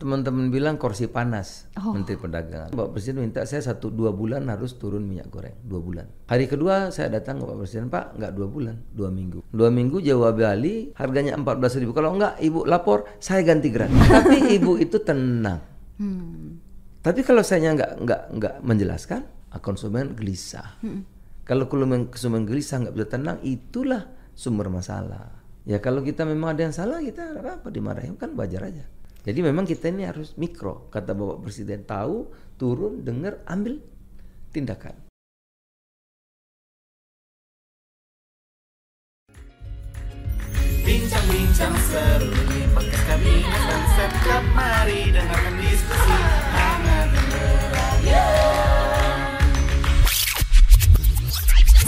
teman-teman bilang kursi panas Oh. Menteri Perdagangan. Bapak Presiden minta saya satu dua bulan harus turun minyak goreng dua bulan. Hari kedua saya datang ke Bapak Presiden Pak nggak dua bulan dua minggu. Dua minggu Jawa Bali harganya empat belas ribu. Kalau nggak ibu lapor saya ganti gratis. Tapi ibu itu tenang. Hmm. Tapi kalau saya nggak nggak nggak menjelaskan, konsumen gelisah. Kalau konsumen konsumen gelisah nggak bisa tenang, itulah sumber masalah. Ya kalau kita memang ada yang salah, kita apa-apa dimarahin kan wajar aja. Jadi memang kita ini harus mikro, kata Bapak Presiden tahu, turun, dengar, ambil tindakan. Bincang-bincang seru di podcast kabinet dan setiap mari dengarkan diskusi hangat dan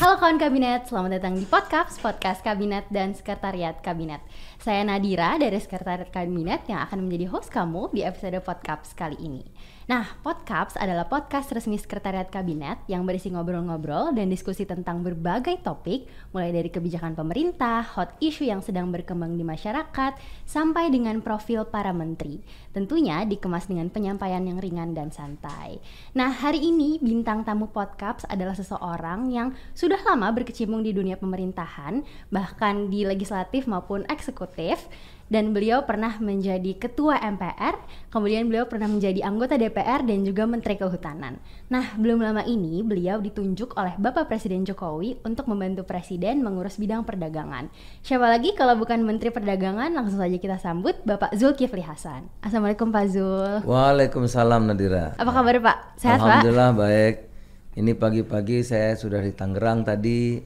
Halo kawan kabinet, selamat datang di Podcast, podcast kabinet dan sekretariat kabinet. Saya Nadira dari sekretariat kabinet yang akan menjadi host kamu di episode podcast kali ini. Nah, Podcasts adalah podcast resmi sekretariat kabinet yang berisi ngobrol-ngobrol dan diskusi tentang berbagai topik, mulai dari kebijakan pemerintah, hot issue yang sedang berkembang di masyarakat, sampai dengan profil para menteri. Tentunya dikemas dengan penyampaian yang ringan dan santai. Nah, hari ini bintang tamu Podcasts adalah seseorang yang sudah lama berkecimpung di dunia pemerintahan, bahkan di legislatif maupun eksekutif, dan beliau pernah menjadi ketua MPR, kemudian beliau pernah menjadi anggota DPR dan juga Menteri Kehutanan. Nah, belum lama ini beliau ditunjuk oleh Bapak Presiden Jokowi untuk membantu Presiden mengurus bidang perdagangan. Siapa lagi kalau bukan Menteri Perdagangan, langsung saja kita sambut Bapak Zulkifli Hasan. Assalamualaikum Pak Zul. Waalaikumsalam Nadira. Apa kabar Pak? Sehat Pak? Alhamdulillah baik. Ini pagi-pagi saya sudah di Tangerang tadi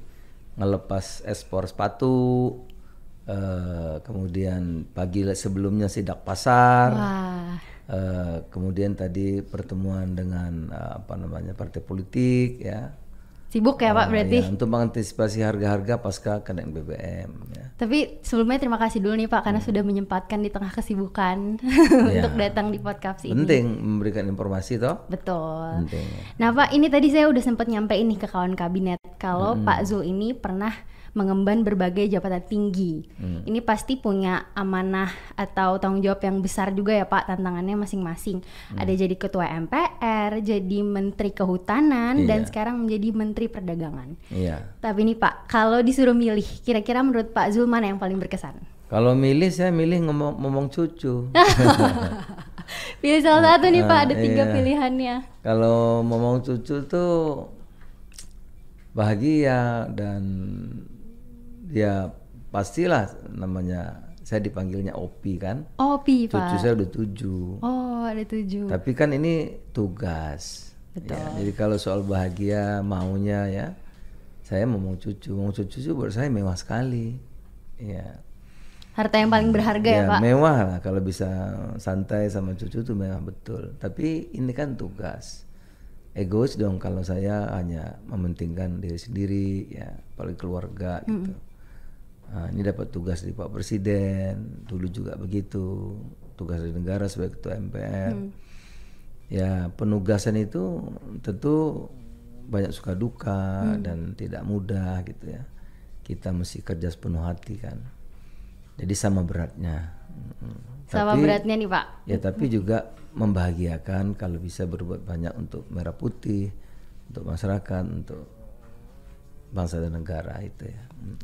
ngelepas ekspor sepatu. Eh, kemudian pagi sebelumnya sidak pasar. Wah, Eh, kemudian tadi pertemuan dengan eh, apa namanya partai politik ya. sibuk ya Pak berarti? ya, untuk mengantisipasi harga-harga pasca kenaikan BBM ya. Tapi sebelumnya terima kasih dulu nih Pak karena Hmm. sudah menyempatkan di tengah kesibukan Ya. untuk datang di podcast ini. Penting memberikan informasi toh. Betul. Penting. Nah Pak, ini tadi saya udah sempat nyampein nih ke kawan kabinet kalau Hmm. Pak Zul ini pernah mengemban berbagai jabatan tinggi. Hmm. Ini pasti punya amanah atau tanggung jawab yang besar juga ya Pak tantangannya masing-masing. Hmm. Ada jadi ketua MPR, jadi Menteri Kehutanan, dan Iya. sekarang menjadi Menteri Perdagangan. Iya. Tapi nih Pak, kalau disuruh milih, kira-kira menurut Pak Zul mana yang paling berkesan? Kalau milih saya milih ngomong, ngomong cucu. Pilih salah satu nih Pak, ada tiga iya. pilihannya. Kalau ngomong cucu tuh bahagia dan ya pastilah namanya saya dipanggilnya Opi kan. Oh, Pi Cucu Pak. saya udah tujuh. Oh, ada tujuh. Tapi kan ini tugas. Betul. Ya, jadi kalau soal bahagia maunya ya, saya mau mau cucu, mau cucu itu buat saya mewah sekali. Ya. Harta yang paling berharga ya, Pak. mewah lah kalau bisa santai sama cucu tuh mewah betul. Tapi ini kan tugas. Egois dong kalau saya hanya mementingkan diri sendiri ya, apalagi keluarga gitu. Nah, ini dapat tugas dari Pak Presiden, dulu juga begitu, tugas dari negara sebagai ketua MPR. Ya penugasan itu tentu banyak suka duka dan tidak mudah gitu ya. Kita mesti kerja sepenuh hati kan. Jadi sama beratnya. Mm. Sama Tapi- beratnya nih, Pak. Ya tapi juga membahagiakan kalau bisa berbuat banyak untuk merah putih, untuk masyarakat, untuk bangsa dan negara itu ya. Mm.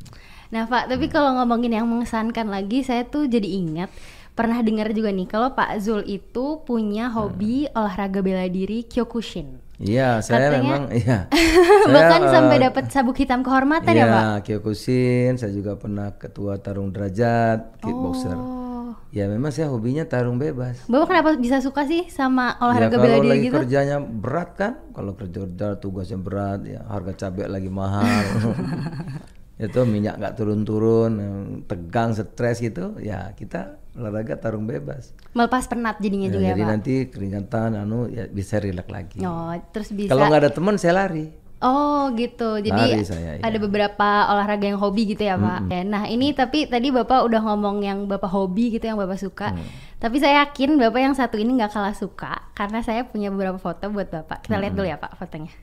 Nah, Pak, tapi kalau ngomongin yang mengesankan lagi, saya tuh jadi ingat pernah dengar juga nih kalau Pak Zul itu punya hobi olahraga bela diri Kyokushin. Iya, saya Katanya- memang iya. Bahkan Saya, sampai eh, dapat sabuk hitam kehormatan ya, Pak. Iya, Kyokushin, saya juga pernah ketua tarung derajat, kickboxer. Oh. Ya memang saya hobinya tarung bebas. Bapak kenapa bisa suka sih sama olahraga ya, bela diri lagi gitu? kerjanya berat kan, kalau kerja kerja tugasnya berat, ya harga cabai lagi mahal, itu minyak nggak turun-turun, eh, tegang, stres gitu, ya kita olahraga tarung bebas. Melepas penat jadinya Ya, juga ya, jadi Pak. nanti keringatan, anu ya bisa rileks lagi. Oh, terus bisa Kalau nggak ada teman saya lari. Oh gitu, jadi Lari saya, iya. ada beberapa olahraga yang hobi gitu ya pak. Ya, Nah ini tapi tadi bapak udah ngomong yang bapak hobi gitu yang bapak suka. Mm. Tapi saya yakin bapak yang satu ini nggak kalah suka karena saya punya beberapa foto buat bapak. Kita lihat dulu ya pak fotonya.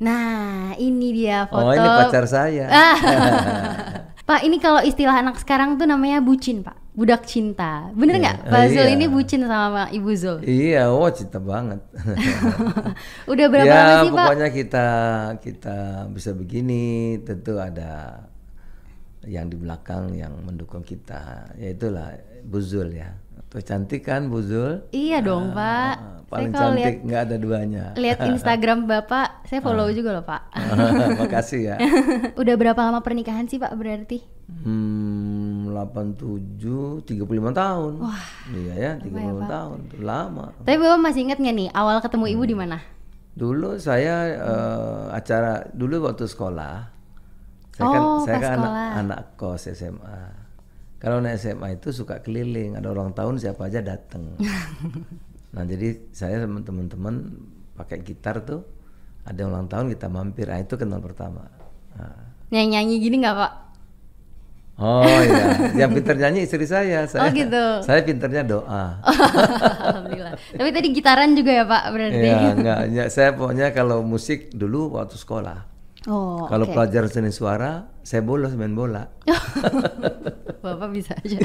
Nah ini dia foto. Oh ini pacar saya. Pak ini kalau istilah anak sekarang tuh namanya bucin pak. budak cinta. Bener Iya. nggak? Pak Zul Iya. ini bucin sama Ibu Zul. Iya, oh cinta banget. Udah berapa ya, lama sih Pak? pokoknya kita kita bisa begini, tentu ada yang di belakang yang mendukung kita. Ya itulah Bu Zul ya. Tuh cantik kan Bu Zul? Iya dong Pak. Ah, Saya paling lihat cantik nggak ada duanya. lihat Instagram Bapak, saya follow Ah. juga loh Pak. Makasih ya. Udah berapa lama pernikahan sih Pak berarti? Hmm, 87, 35 tahun. Wah, iya ya, 35 tahun. Tuh lama. Tapi Bapak masih ingat nggak nih awal ketemu Ibu Hmm. di mana? Dulu saya eh, acara dulu waktu sekolah. Saya kan Oh, saya pas kan anak, anak kos SMA. Kalau naik SMA itu suka keliling, ada ulang tahun siapa aja datang. nah, jadi saya sama teman-teman pakai gitar tuh ada ulang tahun kita mampir. Ah, itu kenal pertama. Nah. Nyanyi-nyanyi gini nggak Pak? Oh iya, yang pinter nyanyi istri saya. Saya, Oh, gitu. Saya pinternya doa. Alhamdulillah. Tapi tadi gitaran juga ya Pak berarti? Iya, enggak, enggak. Saya pokoknya kalau musik dulu waktu sekolah. Oh, kalau oke. pelajaran seni suara, saya bolos main bola. Bapak bisa aja.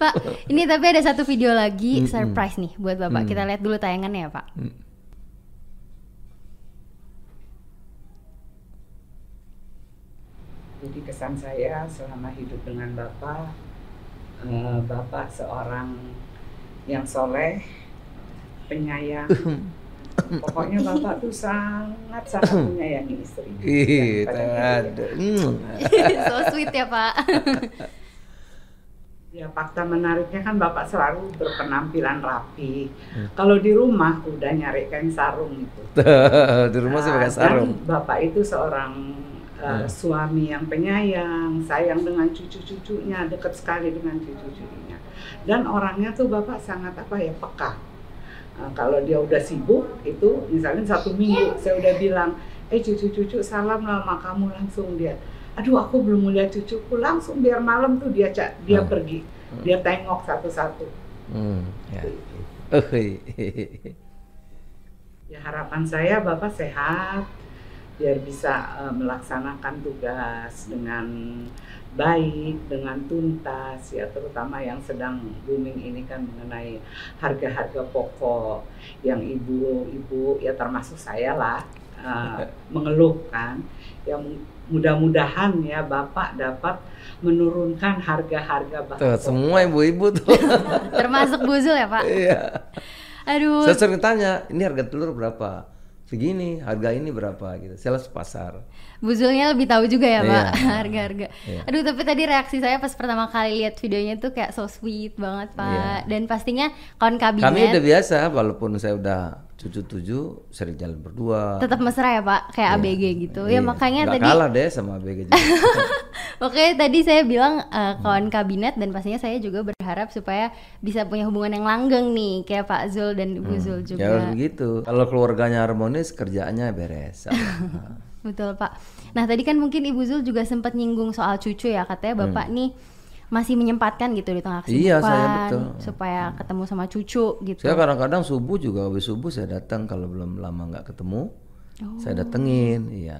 Pak, ini tapi ada satu video lagi surprise nih buat Bapak. Kita lihat dulu tayangannya ya, Pak. Jadi kesan saya selama hidup dengan Bapak, eh, Bapak seorang yang soleh, penyayang. Pokoknya Bapak tuh sangat sangat menyayangi istri. Pada ada. Hmm. so sweet ya, Pak. Ya fakta menariknya kan Bapak selalu berpenampilan rapi. Hmm. Kalau di rumah udah nyari kain sarung itu. Di rumah saya pakai Nah, sarung. Dan Bapak itu seorang uh, Hmm. suami yang penyayang, sayang dengan cucu-cucunya, dekat sekali dengan cucu-cucunya. Dan orangnya tuh Bapak sangat apa ya peka. Uh, kalau dia udah sibuk itu misalnya satu minggu saya udah bilang, eh cucu-cucu salam lah sama kamu langsung dia. Aduh aku belum melihat cucuku langsung biar malam tuh dia ca- dia Hmm. pergi, dia tengok satu-satu. Hmm, ya. Oh, Ya harapan saya Bapak sehat biar bisa eh, melaksanakan tugas dengan baik, dengan tuntas ya terutama yang sedang booming ini kan mengenai harga-harga pokok yang ibu-ibu ya termasuk saya lah eh, mengeluhkan yang mudah-mudahan ya Bapak dapat menurunkan harga-harga bahan pokok. semua ibu-ibu tuh. Termasuk Bu Zul ya, Pak. Iya. Aduh. Saya sering tanya, ini harga telur berapa? Segini, harga ini berapa gitu. Saya langsung pasar. Bu Zulnya lebih tahu juga ya, Iya. Pak, harga-harga. Iya. Aduh, tapi tadi reaksi saya pas pertama kali lihat videonya tuh kayak so sweet banget, Pak. Iya. Dan pastinya kawan kabinet Kami udah biasa, walaupun saya udah cucu tujuh, sering jalan berdua. tetap mesra ya, Pak, kayak ABG gitu. Ya Iya. makanya Nggak tadi kalah deh sama ABG juga. Oke, tadi saya bilang eh, kawan kabinet dan pastinya saya juga berharap supaya bisa punya hubungan yang langgeng nih kayak Pak Zul dan Ibu Zul ya harus juga. begitu. Kalau keluarganya harmonis, kerjaannya beres. Betul, Pak. Nah, tadi kan mungkin Ibu Zul juga sempat nyinggung soal cucu ya, katanya Bapak nih masih menyempatkan gitu di tengah kesibukan Hmm. Iya, saya betul. supaya ketemu sama cucu gitu. saya kadang-kadang subuh juga, habis subuh saya datang kalau belum lama nggak ketemu, saya datengin. Iya.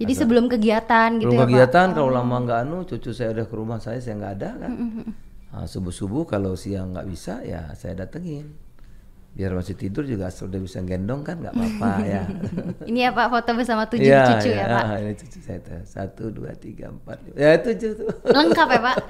Jadi sebelum kegiatan gitu ya, kegiatan kalau lama nggak anu, cucu saya udah ke rumah saya, saya nggak ada kan. Hmm, Nah, subuh-subuh kalau siang nggak bisa ya saya datengin. Biar masih tidur juga sudah bisa gendong kan nggak apa-apa ya. Ini ya Pak foto bersama tujuh Iya, cucu iya. ya, Pak. Ah, Ini cucu saya tuh. Satu, dua, tiga, empat, lima. Ya tujuh tuh. Lengkap ya, Pak.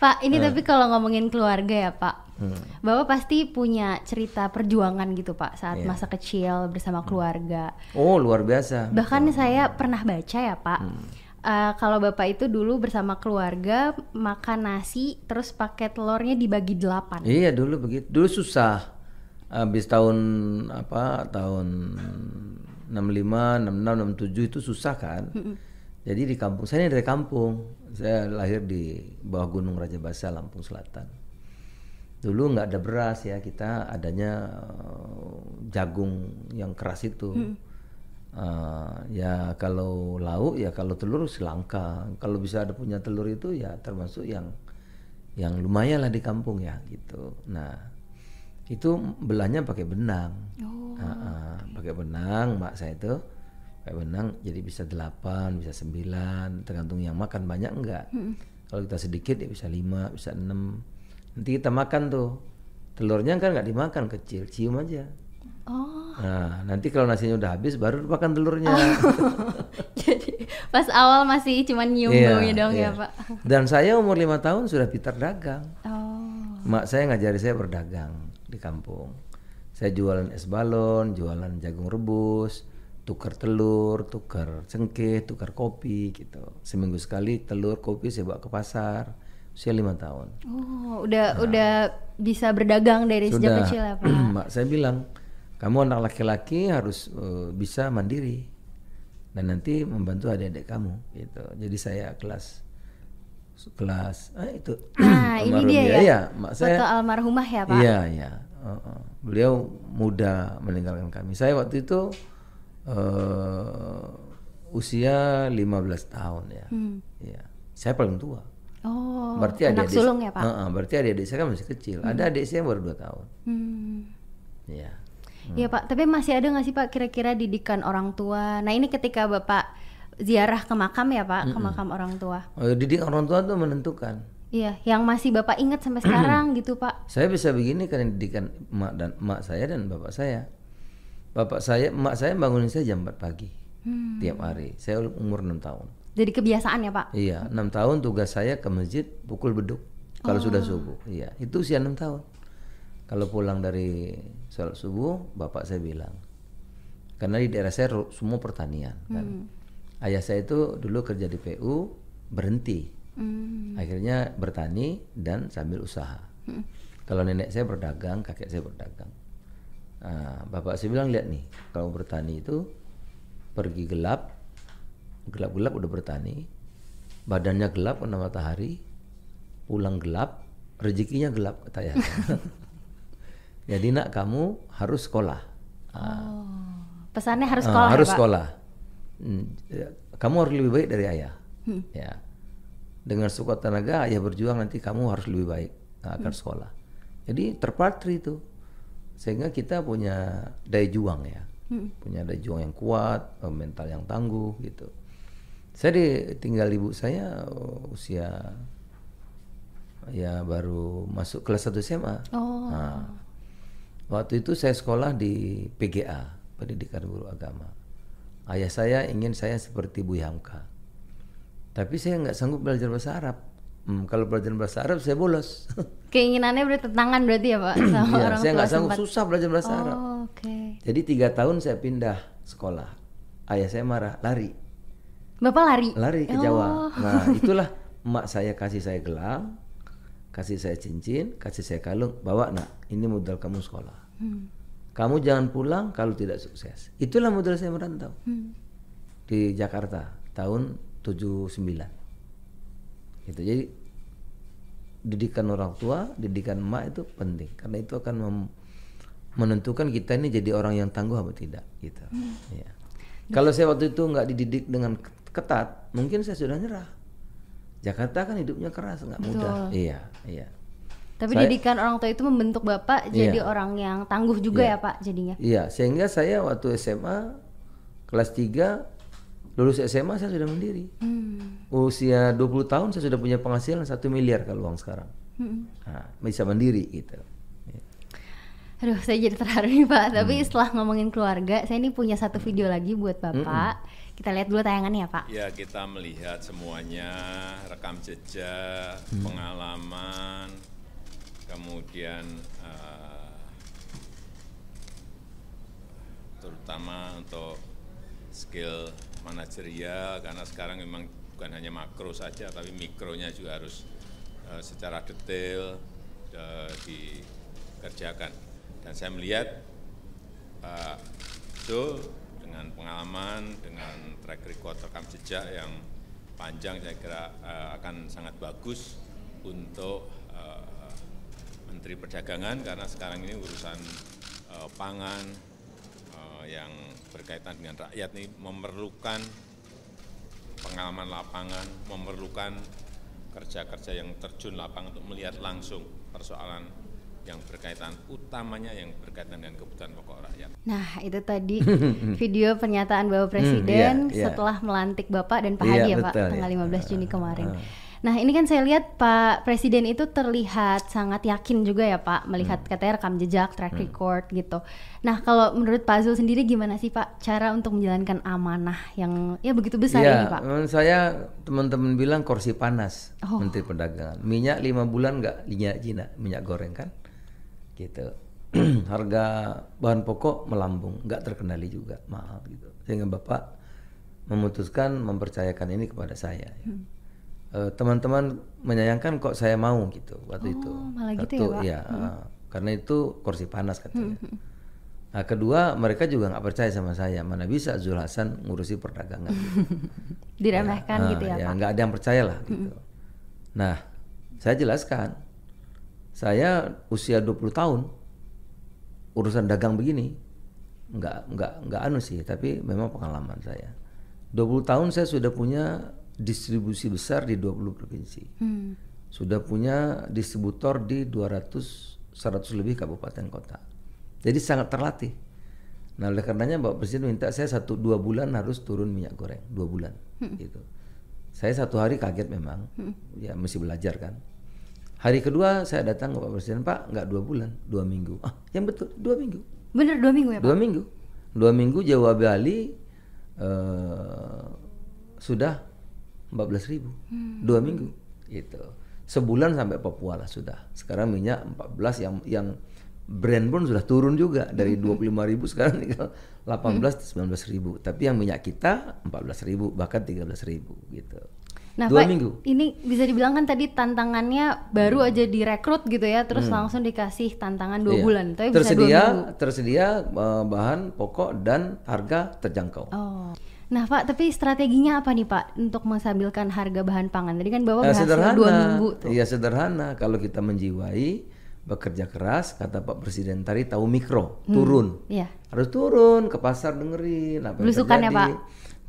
Pak, ini Eh. tapi kalau ngomongin keluarga ya, Pak. Hmm. Bapak pasti punya cerita perjuangan gitu, Pak, saat Iya. masa kecil bersama keluarga. Oh luar biasa. Bahkan saya pernah baca ya Pak, Hmm. Eh, kalau Bapak itu dulu bersama keluarga makan nasi terus pakai telurnya dibagi delapan. Iya dulu begitu. Dulu susah. Habis tahun apa tahun 65, 66, 67 itu susah kan. Jadi di kampung saya ini dari kampung. Saya lahir di bawah Gunung Raja Basa, Lampung Selatan. Dulu nggak ada beras ya, kita adanya eh, jagung yang keras itu. Eh, ya kalau lauk ya kalau telur selangka. Kalau bisa ada punya telur itu ya termasuk yang yang lumayan lah di kampung ya gitu. Nah itu belahnya pakai benang, Ah, ah, pakai benang mak saya itu pakai benang jadi bisa delapan bisa sembilan tergantung yang makan banyak enggak. Kalau kita sedikit ya bisa lima, bisa enam. Nanti kita makan tuh. Telurnya kan nggak dimakan kecil, cium aja. Oh, Nah, nanti kalau nasinya udah habis baru makan telurnya. jadi pas awal masih cuma nyium Iya, baunya dong iya. ya Pak. Dan saya umur lima tahun sudah pintar dagang. Oh, Mak saya ngajari saya berdagang di kampung. Saya jualan es balon, jualan jagung rebus, tukar telur, tukar cengkeh, tukar kopi gitu. Seminggu sekali telur, kopi saya bawa ke pasar. Usia lima tahun. oh, udah udah bisa berdagang dari sejak Sudah. kecil ya Pak. Mak saya bilang, kamu anak laki-laki harus eh, bisa mandiri dan nanti membantu adik-adik kamu gitu. Jadi saya kelas kelas ah itu Nah, ini dia ya. Iya, mak saya Foto almarhumah ya Pak. Iya, iya. Heeh. Beliau muda meninggalkan kami. Saya waktu itu eh usia 15 tahun ya. Hmm. Iya. Saya paling tua. Oh, berarti anak adik sulung ya Pak. Heeh, berarti adik-adik saya kan masih kecil. Ada adik saya yang baru 2 tahun. Hmm. Iya. Iya Pak, tapi masih ada nggak sih Pak kira-kira didikan orang tua? Nah ini ketika Bapak ziarah ke makam ya Pak, ke makam orang tua. Oh, didik orang tua tuh menentukan. Iya, yang masih Bapak ingat sampai sekarang gitu Pak. Saya bisa begini karena didikan emak dan emak saya dan bapak saya. Bapak saya, emak saya bangunin saya jam 4 pagi Hmm. tiap hari. Saya umur 6 tahun. Jadi kebiasaan ya Pak. Iya, enam tahun tugas saya ke masjid pukul beduk. Kalau sudah subuh, iya, itu usia enam tahun. Kalau pulang dari sholat subuh, bapak saya bilang, karena di daerah saya semua pertanian kan. Ayah saya itu dulu kerja di PU, berhenti, Hmm. akhirnya bertani dan sambil usaha. Kalau nenek saya berdagang, kakek saya berdagang. Nah, bapak saya bilang lihat nih, kalau bertani itu pergi gelap, gelap-gelap udah bertani, badannya gelap kena matahari, pulang gelap, rezekinya gelap kata ya. Jadi nak kamu harus sekolah. Oh, pesannya harus Ah, sekolah harus ya Pak. sekolah. Hmm, ya, kamu harus lebih baik dari ayah. Ya. Dengan sekuat tenaga ayah berjuang nanti kamu harus lebih baik nah, akan sekolah. Jadi terpatri itu. Sehingga kita punya daya juang ya. Punya daya juang yang kuat, eh, mental yang tangguh gitu. Saya ditinggal ibu saya eh, usia ya baru masuk kelas 1 SMA. Oh, Nah, waktu itu saya sekolah di PGA, Pendidikan Guru Agama. Ayah saya ingin saya seperti Bu Hamka. Tapi saya nggak sanggup belajar bahasa Arab. Hmm, kalau belajar bahasa Arab saya bolos. keinginannya bertentangan berarti ya Pak sama Iya, orang saya nggak sanggup sempat. susah belajar bahasa Arab. Oh, oke. Jadi tiga tahun saya pindah sekolah. Ayah saya marah, lari, Bapak lari. lari ke Oh. Jawa. Nah itulah emak saya kasih saya gelang, kasih saya cincin, kasih saya kalung. Bawa nak, ini modal kamu sekolah. Hmm. Kamu jangan pulang kalau tidak sukses. Itulah modal saya merantau Hmm. di Jakarta tahun 79. Gitu. Jadi didikan orang tua, didikan emak itu penting karena itu akan mem- menentukan kita ini jadi orang yang tangguh atau tidak gitu. Ya. Kalau saya waktu itu nggak dididik dengan ketat, mungkin saya sudah nyerah. Jakarta kan hidupnya keras, nggak mudah. Iya, iya. Tapi Saya- didikan orang tua itu membentuk Bapak jadi Iya. orang yang tangguh juga Iya. ya Pak jadinya. Iya, sehingga saya waktu SMA kelas 3 lulus SMA saya sudah mandiri. Hmm. Usia 20 tahun saya sudah punya penghasilan 1 miliar kalau uang sekarang. Hmm. Nah, bisa mandiri gitu. Aduh, saya jadi terharu nih Pak. Tapi Hmm. setelah ngomongin keluarga, saya ini punya satu video lagi buat Bapak. Kita lihat dulu tayangannya ya Pak. Ya kita melihat semuanya, rekam jejak, Hmm. pengalaman, kemudian eh, terutama untuk skill manajerial karena sekarang memang bukan hanya makro saja tapi mikronya juga harus eh, secara detail eh, dikerjakan. Dan saya melihat Pak Zul dengan pengalaman, dengan track record rekam jejak yang panjang saya kira eh, akan sangat bagus untuk eh, Menteri Perdagangan karena sekarang ini urusan eh, pangan eh, yang berkaitan dengan rakyat ini memerlukan pengalaman lapangan, memerlukan kerja-kerja yang terjun lapangan untuk melihat langsung persoalan yang berkaitan utamanya yang berkaitan dengan kebutuhan pokok rakyat. Nah, itu tadi video pernyataan Bapak Presiden iya, iya. setelah melantik Bapak dan Pak Iya, Hadi ya Pak, tanggal ya. 15 Juni kemarin. Ah. Nah ini kan saya lihat Pak Presiden itu terlihat sangat yakin juga ya Pak melihat katanya rekam jejak, track record gitu. Nah kalau menurut Pak Zul sendiri gimana sih Pak cara untuk menjalankan amanah yang ya begitu besar Iya, ini Pak? menurut saya teman-teman bilang kursi panas Oh. Menteri Perdagangan. Minyak lima bulan nggak minyak Cina, minyak goreng kan, gitu. Harga bahan pokok melambung, nggak terkendali juga, mahal gitu. Sehingga bapak memutuskan mempercayakan ini kepada saya. ya. Hmm. Eh, teman-teman menyayangkan kok saya mau gitu waktu itu. Oh, malah gitu ya, Satu, Pak? Hmm. iya, eh, karena itu kursi panas katanya. Nah, kedua mereka juga nggak percaya sama saya. Mana bisa Zul Hasan ngurusi perdagangan? Diremehkan Ah, gitu ya, Pak? nggak ada yang percaya lah gitu. Nah, saya jelaskan. Saya usia 20 tahun urusan dagang begini nggak nggak nggak anu sih, tapi memang pengalaman saya. 20 tahun saya sudah punya distribusi besar di 20 provinsi. Hmm. Sudah punya distributor di 200 100 lebih kabupaten kota. Jadi sangat terlatih. Nah, oleh karenanya Bapak Presiden minta saya satu dua bulan harus turun minyak goreng dua bulan, gitu. Saya satu hari kaget memang, ya mesti belajar kan. Hari kedua saya datang ke Pak Presiden, Pak nggak dua bulan, dua minggu. Ah, yang betul dua minggu, Bener dua minggu ya Pak? dua minggu, dua minggu Jawa Bali eh, sudah 14.000 ribu, dua minggu, gitu. Sebulan sampai Papua lah sudah. Sekarang minyak 14 yang yang brand pun sudah turun juga dari 25.000 ribu sekarang tinggal 18 19 ribu. Tapi yang minyak kita 14 ribu bahkan 13 ribu gitu. Nah dua Pak, minggu. ini bisa dibilang kan tadi tantangannya baru aja direkrut gitu ya, terus langsung dikasih tantangan dua Iya. bulan, tapi bisa dua tersedia minggu. tersedia eh, bahan pokok dan harga terjangkau. Oh. Nah Pak, tapi strateginya apa nih Pak untuk menstabilkan harga bahan pangan? Tadi kan Bapak Eh, sederhana, dua minggu tuh. iya sederhana. Kalau kita menjiwai, bekerja keras, kata Pak Presiden tadi tahu mikro, turun, Iya. harus turun ke pasar dengerin apa yang Belusukan ya, terjadi, Pak?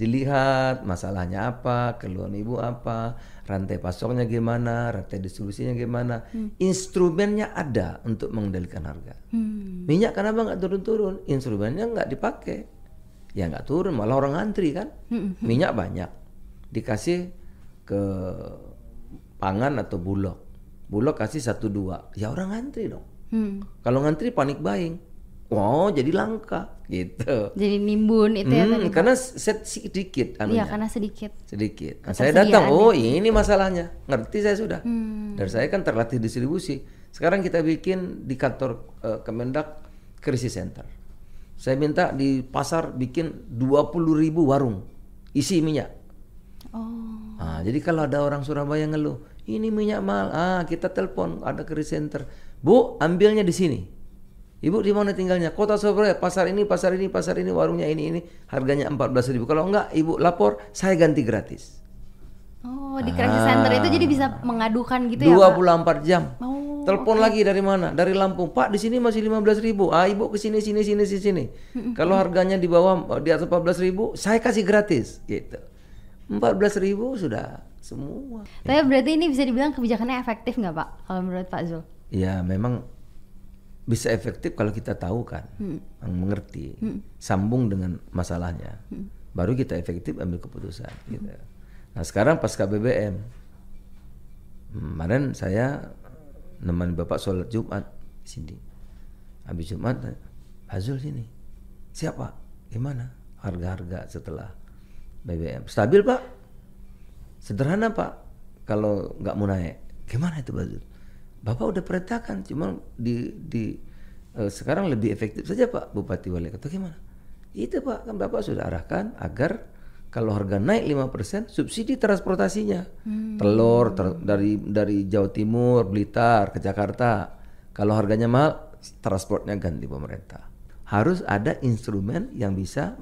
Dilihat masalahnya apa, keluhan ibu apa, rantai pasoknya gimana, rantai distribusinya gimana, instrumennya ada untuk mengendalikan harga. Hmm. Minyak kenapa nggak turun-turun? Instrumennya nggak dipakai, ya nggak turun, malah orang antri kan. Minyak banyak, dikasih ke pangan atau bulog, bulog kasih satu dua, ya orang antri dong. Hmm. Kalau ngantri panik buying, wow jadi langka gitu. Jadi nimbun itu ya Hmm, tadi. Pak? karena set sedikit Iya, anunya, karena sedikit. sedikit. Nah, saya datang, Ketersediaan oh ini masalahnya, ngerti saya sudah. Hmm. Dan saya kan terlatih distribusi. Sekarang kita bikin di kantor eh, Kemendak Krisis Center. Saya minta di pasar bikin 20 ribu warung isi minyak. Oh. Nah, jadi kalau ada orang Surabaya ngeluh, ini minyak mahal, ah kita telepon ada krisis center, bu ambilnya di sini. Ibu di mana tinggalnya? Kota Surabaya, pasar ini, pasar ini, pasar ini, warungnya ini, ini, harganya 14.000 ribu. Kalau enggak, ibu lapor, saya ganti gratis. Oh, di crisis center itu jadi bisa mengadukan gitu ya, Pak? 24 jam. Oh, Telepon lagi dari mana? Dari Lampung. Pak, di sini masih 15.000 ribu. Ah, ibu ke sini, sini, sini, sini, sini. Kalau harganya di bawah di atas 14.000 ribu, saya kasih gratis. Gitu. 14.000 ribu sudah semua. Tapi berarti ini bisa dibilang kebijakannya efektif nggak Pak? Kalau menurut Pak Zul? Ya memang bisa efektif kalau kita tahu kan, mengerti, sambung dengan masalahnya, baru kita efektif ambil keputusan. Gitu. Nah sekarang pasca BBM, kemarin saya nemenin bapak sholat Jumat di sini, habis Jumat, Azul sini, siapa? Gimana harga-harga setelah BBM? Stabil pak? Sederhana pak, kalau nggak mau naik, gimana itu Bazul? Bapak udah perintahkan, cuma di di eh, sekarang lebih efektif saja Pak Bupati Wali Kota gimana? Itu Pak, kan Bapak sudah arahkan agar kalau harga naik 5% subsidi transportasinya. Telur ter- dari dari Jawa Timur, Blitar ke Jakarta. Kalau harganya mahal, transportnya ganti pemerintah. Harus ada instrumen yang bisa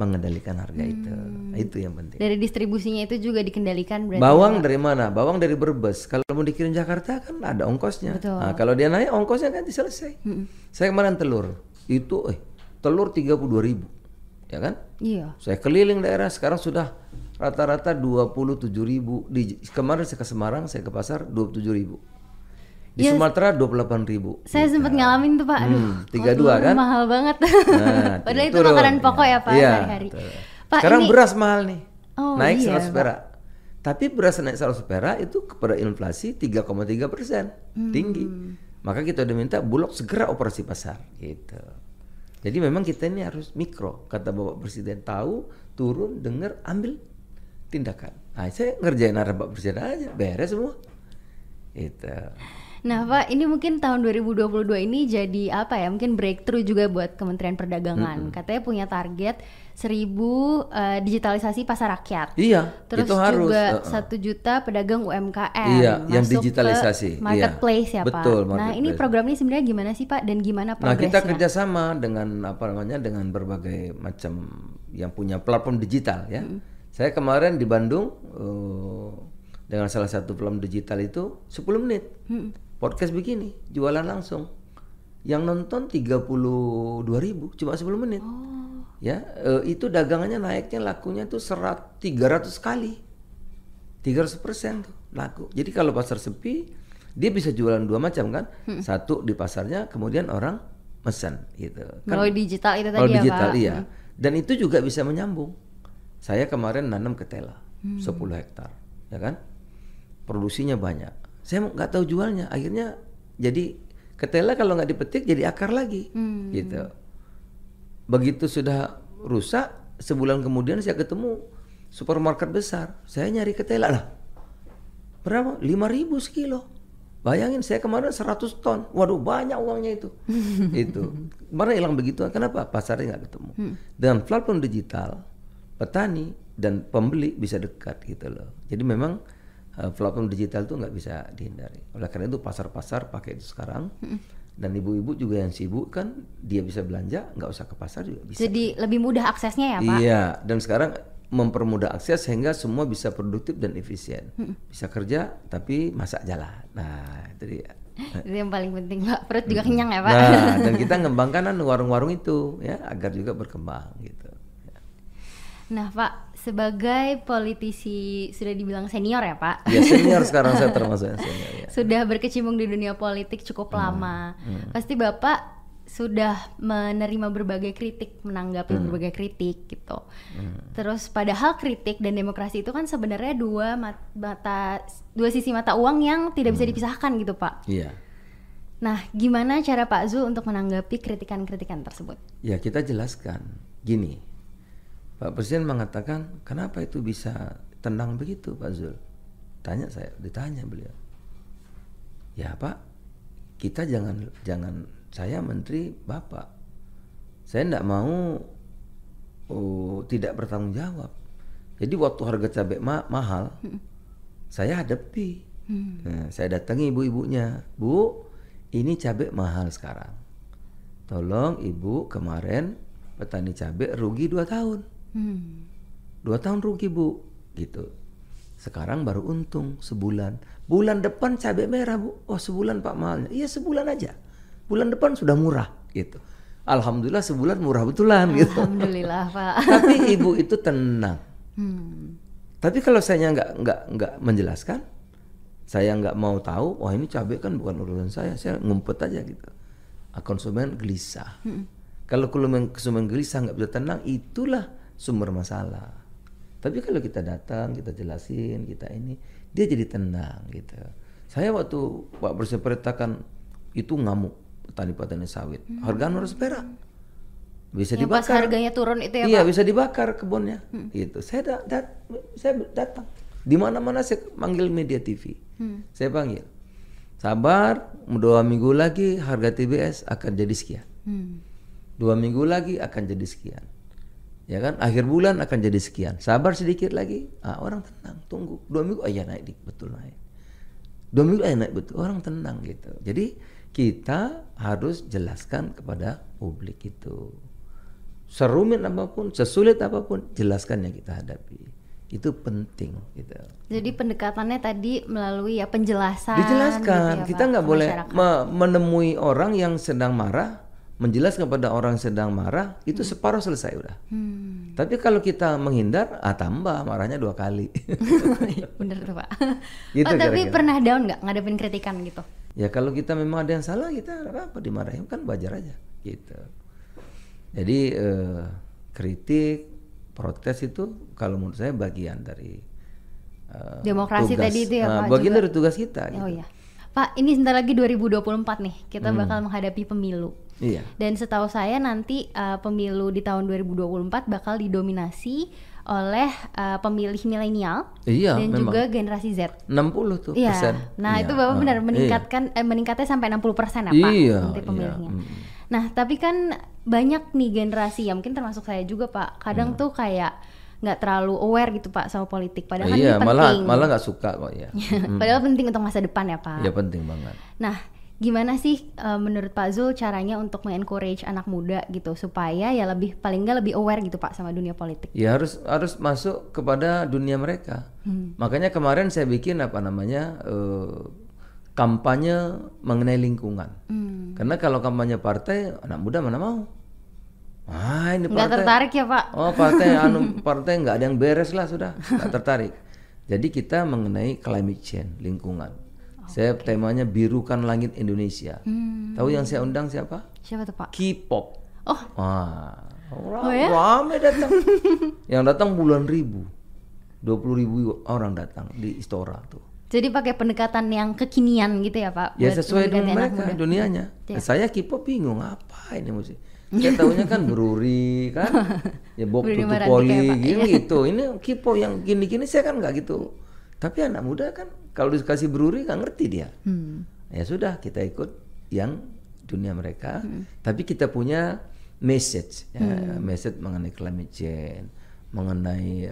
mengendalikan harga itu. Itu yang penting. Dari distribusinya itu juga dikendalikan berarti. Bawang dari mana? Bawang dari Brebes. Kalau mau dikirim Jakarta kan ada ongkosnya. Betul. Nah, kalau dia naik ongkosnya kan selesai. Saya kemarin telur itu eh telur 32.000 ribu, ya kan? Iya. Saya keliling daerah sekarang sudah rata-rata 27.000 ribu. Di kemarin saya ke Semarang, saya ke pasar 27.000 ribu. Di Yes. Sumatera 28.000 ribu. Saya sempat ngalamin tuh Pak. Aduh, Hmm, 32 telur kan? Mahal banget. Nah, Padahal itu turun. makanan pokok ya Pak Iya, sehari-hari. betul. Pak Sekarang ini beras mahal nih. Oh, naik iya, 100 perak. Tapi beras naik 100 perak itu kepada inflasi 3,3 persen, tinggi. Maka kita udah minta Bulog segera operasi pasar, gitu. Jadi memang kita ini harus mikro, kata Bapak Presiden tahu, turun, dengar, ambil tindakan. Nah, saya ngerjain arah Bapak Presiden aja, beres semua. Itu. Nah, Pak, ini mungkin tahun 2022 ini jadi apa ya? Mungkin breakthrough juga buat Kementerian Perdagangan. Katanya punya target 1000 eh, digitalisasi pasar rakyat. Iya, Terus itu harus. juga uh, uh. satu juta pedagang UMKM. Iya, yang masuk ke digitalisasi, iya. marketplace ya, Pak. Betul, Nah, ini program ini sebenarnya gimana sih, Pak? Dan gimana Nah progresnya? kita kerjasama dengan apa namanya dengan berbagai macam yang punya platform digital ya. Saya kemarin di Bandung eh, dengan salah satu platform digital itu 10 menit podcast begini jualan langsung. Yang nonton 32 ribu cuma 10 menit. Ya eh, itu dagangannya naiknya lakunya tuh serat 300 kali. 300 persen tuh laku. Jadi kalau pasar sepi, dia bisa jualan dua macam kan? Satu di pasarnya, kemudian orang mesen gitu. Kalau digital itu tadi Kalau ya, digital Pak? iya. Dan itu juga bisa menyambung. Saya kemarin nanam ketela 10 hektar, ya kan? Produksinya banyak. Saya nggak tahu jualnya. Akhirnya jadi ketela kalau nggak dipetik jadi akar lagi, gitu. Begitu sudah rusak, sebulan kemudian saya ketemu supermarket besar. Saya nyari ketela lah. Berapa? 5000 sekilo. Bayangin saya kemarin 100 ton. Waduh banyak uangnya itu. itu. Kemarin hilang begitu. Kenapa? Pasarnya nggak ketemu. Dengan platform digital, petani dan pembeli bisa dekat gitu loh. Jadi memang eh, platform digital itu nggak bisa dihindari. Oleh karena itu pasar-pasar pakai itu sekarang. Dan ibu-ibu juga yang sibuk kan dia bisa belanja nggak usah ke pasar juga bisa. Jadi lebih mudah aksesnya ya, Pak? Iya, dan sekarang mempermudah akses sehingga semua bisa produktif dan efisien. Bisa kerja tapi masak jalan. Nah, itu dia. Itu yang paling penting, Pak. Perut juga kenyang ya, Pak? Nah, dan kita ngembangkan kan warung-warung itu ya agar juga berkembang gitu. Nah, Pak, sebagai politisi sudah dibilang senior ya, Pak? Ya senior sekarang saya termasuk senior ya. Sudah berkecimpung di dunia politik cukup lama. Pasti Bapak sudah menerima berbagai kritik, menanggapi berbagai kritik gitu. Terus padahal kritik dan demokrasi itu kan sebenarnya dua mat- mata dua sisi mata uang yang tidak bisa dipisahkan gitu, Pak. Iya. Nah, gimana cara Pak Zul untuk menanggapi kritikan-kritikan tersebut? Ya kita jelaskan. Gini. Pak Presiden mengatakan, "Kenapa itu bisa tenang begitu, Pak Zul?" Tanya saya, ditanya beliau. Ya, Pak, kita jangan jangan saya menteri Bapak. Saya tidak mau oh, tidak bertanggung jawab. Jadi waktu harga cabai ma- mahal, saya hadapi. Nah, saya datangi ibu-ibunya, Bu, ini cabai mahal sekarang. Tolong ibu kemarin petani cabai rugi dua tahun, Hmm. dua tahun rugi bu, gitu. Sekarang baru untung sebulan. Bulan depan cabai merah bu, oh sebulan pak mahalnya. Iya sebulan aja. Bulan depan sudah murah, gitu. Alhamdulillah sebulan murah betulan gitu. Alhamdulillah, Pak. Tapi ibu itu tenang. Hmm. Tapi kalau saya nggak nggak nggak menjelaskan, saya nggak mau tahu, wah ini cabai kan bukan urusan saya, saya ngumpet aja gitu. Konsumen gelisah. Kalau konsumen konsumen gelisah nggak bisa tenang, itulah sumber masalah. Tapi kalau kita datang, kita jelasin, kita ini, dia jadi tenang gitu. Saya waktu Pak Presiden perintahkan itu ngamuk petani-petani sawit, harga 600 perak. Bisa Yang pas dibakar. harganya turun itu ya, iya Pak? bisa dibakar kebunnya gitu saya da- dat- saya datang di mana mana saya manggil media TV saya panggil sabar dua minggu lagi harga TBS akan jadi sekian Hmm. dua minggu lagi akan jadi sekian ya kan? Akhir bulan akan jadi sekian. Sabar sedikit lagi. Ah, orang tenang tunggu. Dua minggu oh iya naik dik betul naik. Dua minggu eh naik betul. Orang tenang gitu. Jadi kita harus jelaskan kepada publik itu. Serumit apa pun sesulit apa pun jelaskan yang kita hadapi. Itu penting gitu. Jadi pendekatannya tadi melalui ya penjelasan. dijelaskan gitu ya, kita nggak boleh me- menemui orang yang sedang marah menjelaskan kepada orang yang sedang marah itu separuh selesai udah Hmm. tapi kalau kita menghindar ah tambah marahnya dua kali Bener tuh Pak. Gitu oh, tapi kira-kira. pernah down nggak ngadepin kritikan gitu? ya kalau kita memang ada yang salah kita apa-apa dimarahin kan wajar aja gitu jadi eh, kritik protes itu kalau menurut saya bagian dari eh, Demokrasi tugas. tadi itu ya, Nah, Pak, bagian juga. dari tugas kita gitu. Oh iya. Pak, ini sebentar lagi 2024 nih. Kita bakal menghadapi pemilu. Iya. Dan setahu saya nanti uh, pemilu di tahun 2024 bakal didominasi oleh uh, pemilih milenial Iya, dan memang. juga generasi Z. 60 tuh Iya. persen. Nah, Iya, itu Bapak benar iya. meningkatkan eh, meningkatnya sampai 60% persen ya, Pak, Iya, nanti iya, pemilihnya. mm. Nah, tapi kan banyak nih generasi ya, mungkin termasuk saya juga, Pak. Mm. Kadang tuh kayak nggak terlalu aware gitu, Pak, sama politik. Padahal kan iya, ini malah penting. malah nggak suka kok ya. Padahal penting untuk masa depan ya, Pak. ya penting banget. Nah, gimana sih eh, menurut Pak Zul caranya untuk mengencourage anak muda gitu supaya ya lebih paling nggak lebih aware gitu Pak sama dunia politik? Ya harus harus masuk kepada dunia mereka. Hmm. Makanya kemarin saya bikin apa namanya eh, kampanye mengenai lingkungan. Hmm. Karena kalau kampanye partai anak muda mana mau? Ah ini Nggak partai. tertarik ya Pak? Oh partai anu partai nggak ada yang beres lah sudah nggak tertarik. Jadi kita mengenai climate change lingkungan. Saya temanya birukan langit Indonesia. Hmm. Tahu yang saya undang siapa? Siapa tuh Pak? K-pop. Oh. Wah, orang Oh ya? rame datang. yang datang puluhan ribu, dua puluh ribu orang datang di Istora tuh. Jadi pakai pendekatan yang kekinian gitu ya Pak? Ya sesuai dengan mereka muda? dunianya. Iya. Saya K-pop bingung apa ini musik. Saya tahunya kan beruri kan, ya Bob Bruri tutup Maranti poli kayak Pak, gini iya. gitu. Ini K-pop yang gini-gini saya kan nggak gitu. Tapi anak muda kan kalau dikasih beruri nggak ngerti dia. Hmm. Ya sudah kita ikut yang dunia mereka, Hmm. tapi kita punya message, ya, message mengenai climate change, mengenai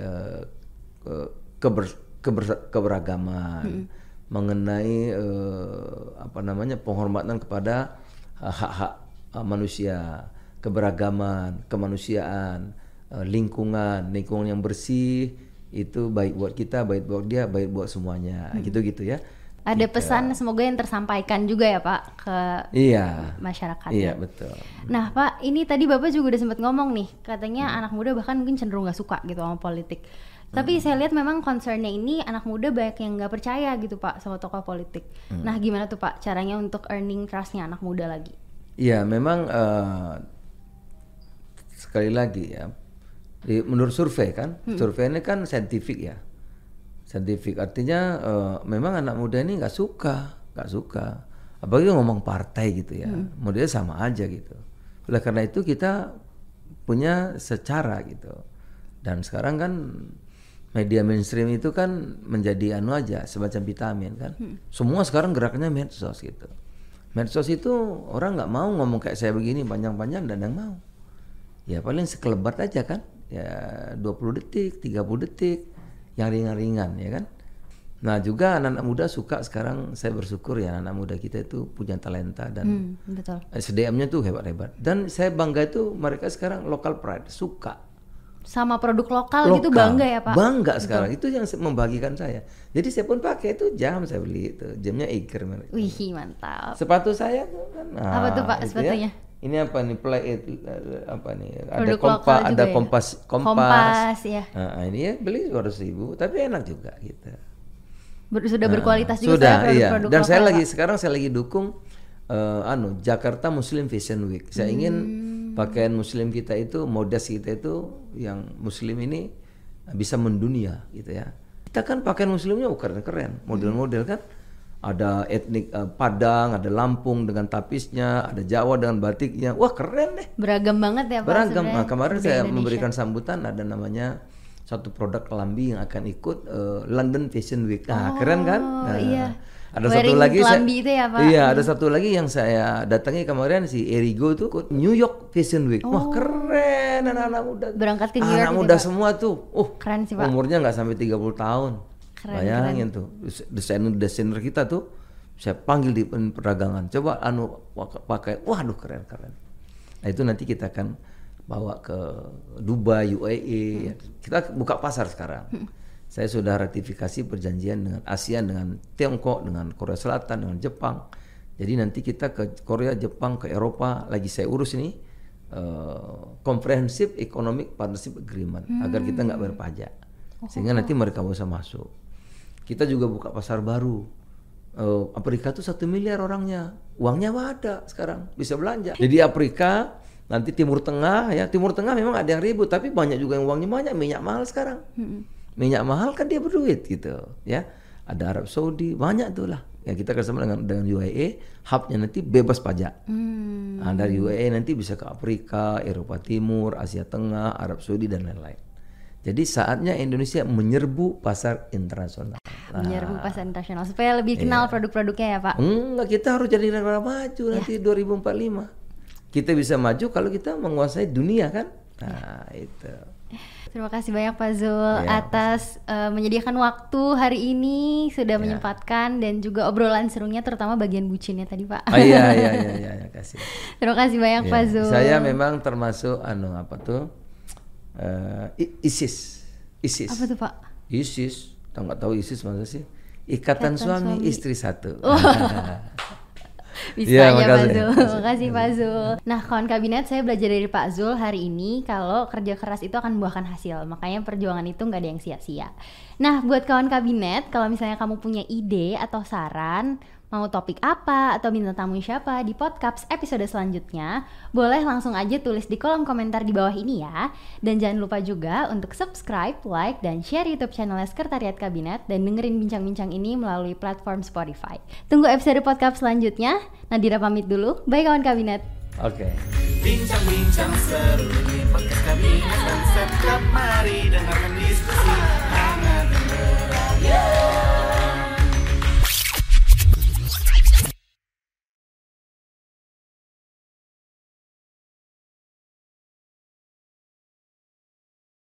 ke- keber- keber- keberagaman, Hmm. mengenai eh, apa namanya penghormatan kepada hak-hak eh, manusia, keberagaman, kemanusiaan, eh, lingkungan, lingkungan yang bersih itu baik buat kita, baik buat dia, baik buat semuanya, gitu-gitu ya. Ada pesan semoga yang tersampaikan juga ya Pak ke Iya. masyarakat. Iya ya. betul. Nah Pak, ini tadi Bapak juga udah sempat ngomong nih, katanya anak muda bahkan mungkin cenderung nggak suka gitu sama politik. Tapi saya lihat memang concernnya ini anak muda banyak yang nggak percaya gitu Pak sama tokoh politik. Nah gimana tuh Pak caranya untuk earning trustnya anak muda lagi? Iya memang eh, sekali lagi ya, menurut survei kan, survei ini kan saintifik ya, saintifik artinya eh, memang anak muda ini nggak suka, nggak suka, apalagi ngomong partai gitu ya, modelnya sama aja gitu. Oleh karena itu kita punya secara gitu, dan sekarang kan media mainstream itu kan menjadi anu aja semacam vitamin kan, semua sekarang geraknya medsos gitu. Medsos itu orang nggak mau ngomong kayak saya begini panjang-panjang dan yang mau. Ya paling sekelebat aja kan. Ya 20 detik, 30 detik yang ringan-ringan ya kan. Nah, juga anak-anak muda suka sekarang saya bersyukur ya anak-anak muda kita itu punya talenta dan Hmm, betul. SDM-nya tuh hebat-hebat. Dan saya bangga itu mereka sekarang local pride, suka. Sama produk lokal, gitu bangga ya Pak? Bangga sekarang itu yang membagikan saya. Jadi saya pun pakai itu jam saya beli itu, jamnya Eiger merek. Wih mantap. Sepatu saya kan. Apa tuh, Pak, itu sepatunya? Ini apa nih play it eh, apa nih? Ada Produk kompas, juga ada ya? kompas, kompas. Kompas, ya. Nah, ini ya beli 200 ribu, tapi enak juga gitu. Ber- sudah Nah, berkualitas juga sudah, saya iya. produk-produk Dan saya lokal, lagi Pak. sekarang saya lagi dukung eh, anu Jakarta Muslim Fashion Week. Saya ingin Hmm. pakaian Muslim kita itu, modas kita itu yang Muslim ini bisa mendunia gitu ya. Kita kan pakaian Muslimnya oh, keren-keren, model-model kan. Ada etnik eh, Padang, ada Lampung dengan tapisnya, ada Jawa dengan batiknya. Wah keren deh. beragam banget ya Pak. Beragam. Nah, kemarin saya Indonesia. memberikan sambutan ada namanya satu produk kelambi yang akan ikut eh, London Fashion Week. Nah, keren kan? Nah, iya. Ada satu Wearing lagi saya, itu ya, Pak? Iya, ada satu lagi yang saya datangi kemarin si Erigo tuh ikut New York Fashion Week. Wah, keren anak-anak muda. Oh. Berangkat ke New York Anak gitu, muda Pak? semua tuh. Oh, Keren sih, Pak. Umurnya nggak sampai 30 tahun. Keren, Bayangin tuh, desainer-desainer kita tuh saya panggil di perdagangan. Coba anu pakai. Waduh, keren-keren. Nah, itu nanti kita akan bawa ke Dubai, UAE. ya. Kita buka pasar sekarang. Saya sudah ratifikasi perjanjian dengan ASEAN, dengan Tiongkok, dengan Korea Selatan, dengan Jepang. Jadi nanti kita ke Korea, Jepang, ke Eropa lagi saya urus ini eh, Comprehensive Economic Partnership Agreement agar kita nggak berpajak, sehingga nanti mereka bisa masuk. Kita juga buka pasar baru. Eh, Afrika tuh satu miliar orangnya, uangnya ada sekarang bisa belanja. Jadi Afrika nanti Timur Tengah ya. Timur Tengah memang ada yang ribut tapi banyak juga yang uangnya banyak. Minyak mahal sekarang. minyak mahal kan dia berduit gitu ya. Ada Arab Saudi banyak tuh lah. Ya kita kerjasama dengan dengan UAE hubnya nanti bebas pajak. Hmm. Nah, dari UAE nanti bisa ke Afrika Eropa Timur Asia Tengah Arab Saudi dan lain-lain jadi saatnya Indonesia menyerbu pasar internasional. Nah, Menyerbu pasar internasional supaya lebih kenal produk-produknya ya Pak. enggak kita harus jadi negara maju nanti 2045 kita bisa maju kalau kita menguasai dunia kan? Nah itu. Terima kasih banyak Pak Zul Ya, atas eh, menyediakan waktu hari ini sudah menyempatkan dan juga obrolan serunya terutama bagian bucinnya tadi Pak. oh iya iya iya iya ya, kasih. Terima kasih banyak Ya, Pak Zul. Saya memang termasuk anu apa tuh I- ISIS. ISIS. Apa tuh Pak? ISIS. Tahu nggak tahu ISIS maksudnya sih? Ikatan, Ikatan suami, suami. istri satu. Bisa Iya, ya Pak. Zul. Makasih Pak Zul. Nah, kawan kabinet saya belajar dari Pak Zul hari ini kalau kerja keras itu akan membuahkan hasil. Makanya perjuangan itu nggak ada yang sia-sia. Nah, buat kawan kabinet, kalau misalnya kamu punya ide atau saran Mau topik apa atau minta tamu siapa di podcast episode selanjutnya? Boleh langsung aja tulis di kolom komentar di bawah ini ya. Dan jangan lupa juga untuk subscribe, like, dan share YouTube channelnya Sekretariat Kabinet dan dengerin bincang-bincang ini melalui platform Spotify. Tunggu episode podcast selanjutnya. Nadira pamit dulu. Bye kawan kabinet. Oke. Okay. Yeah.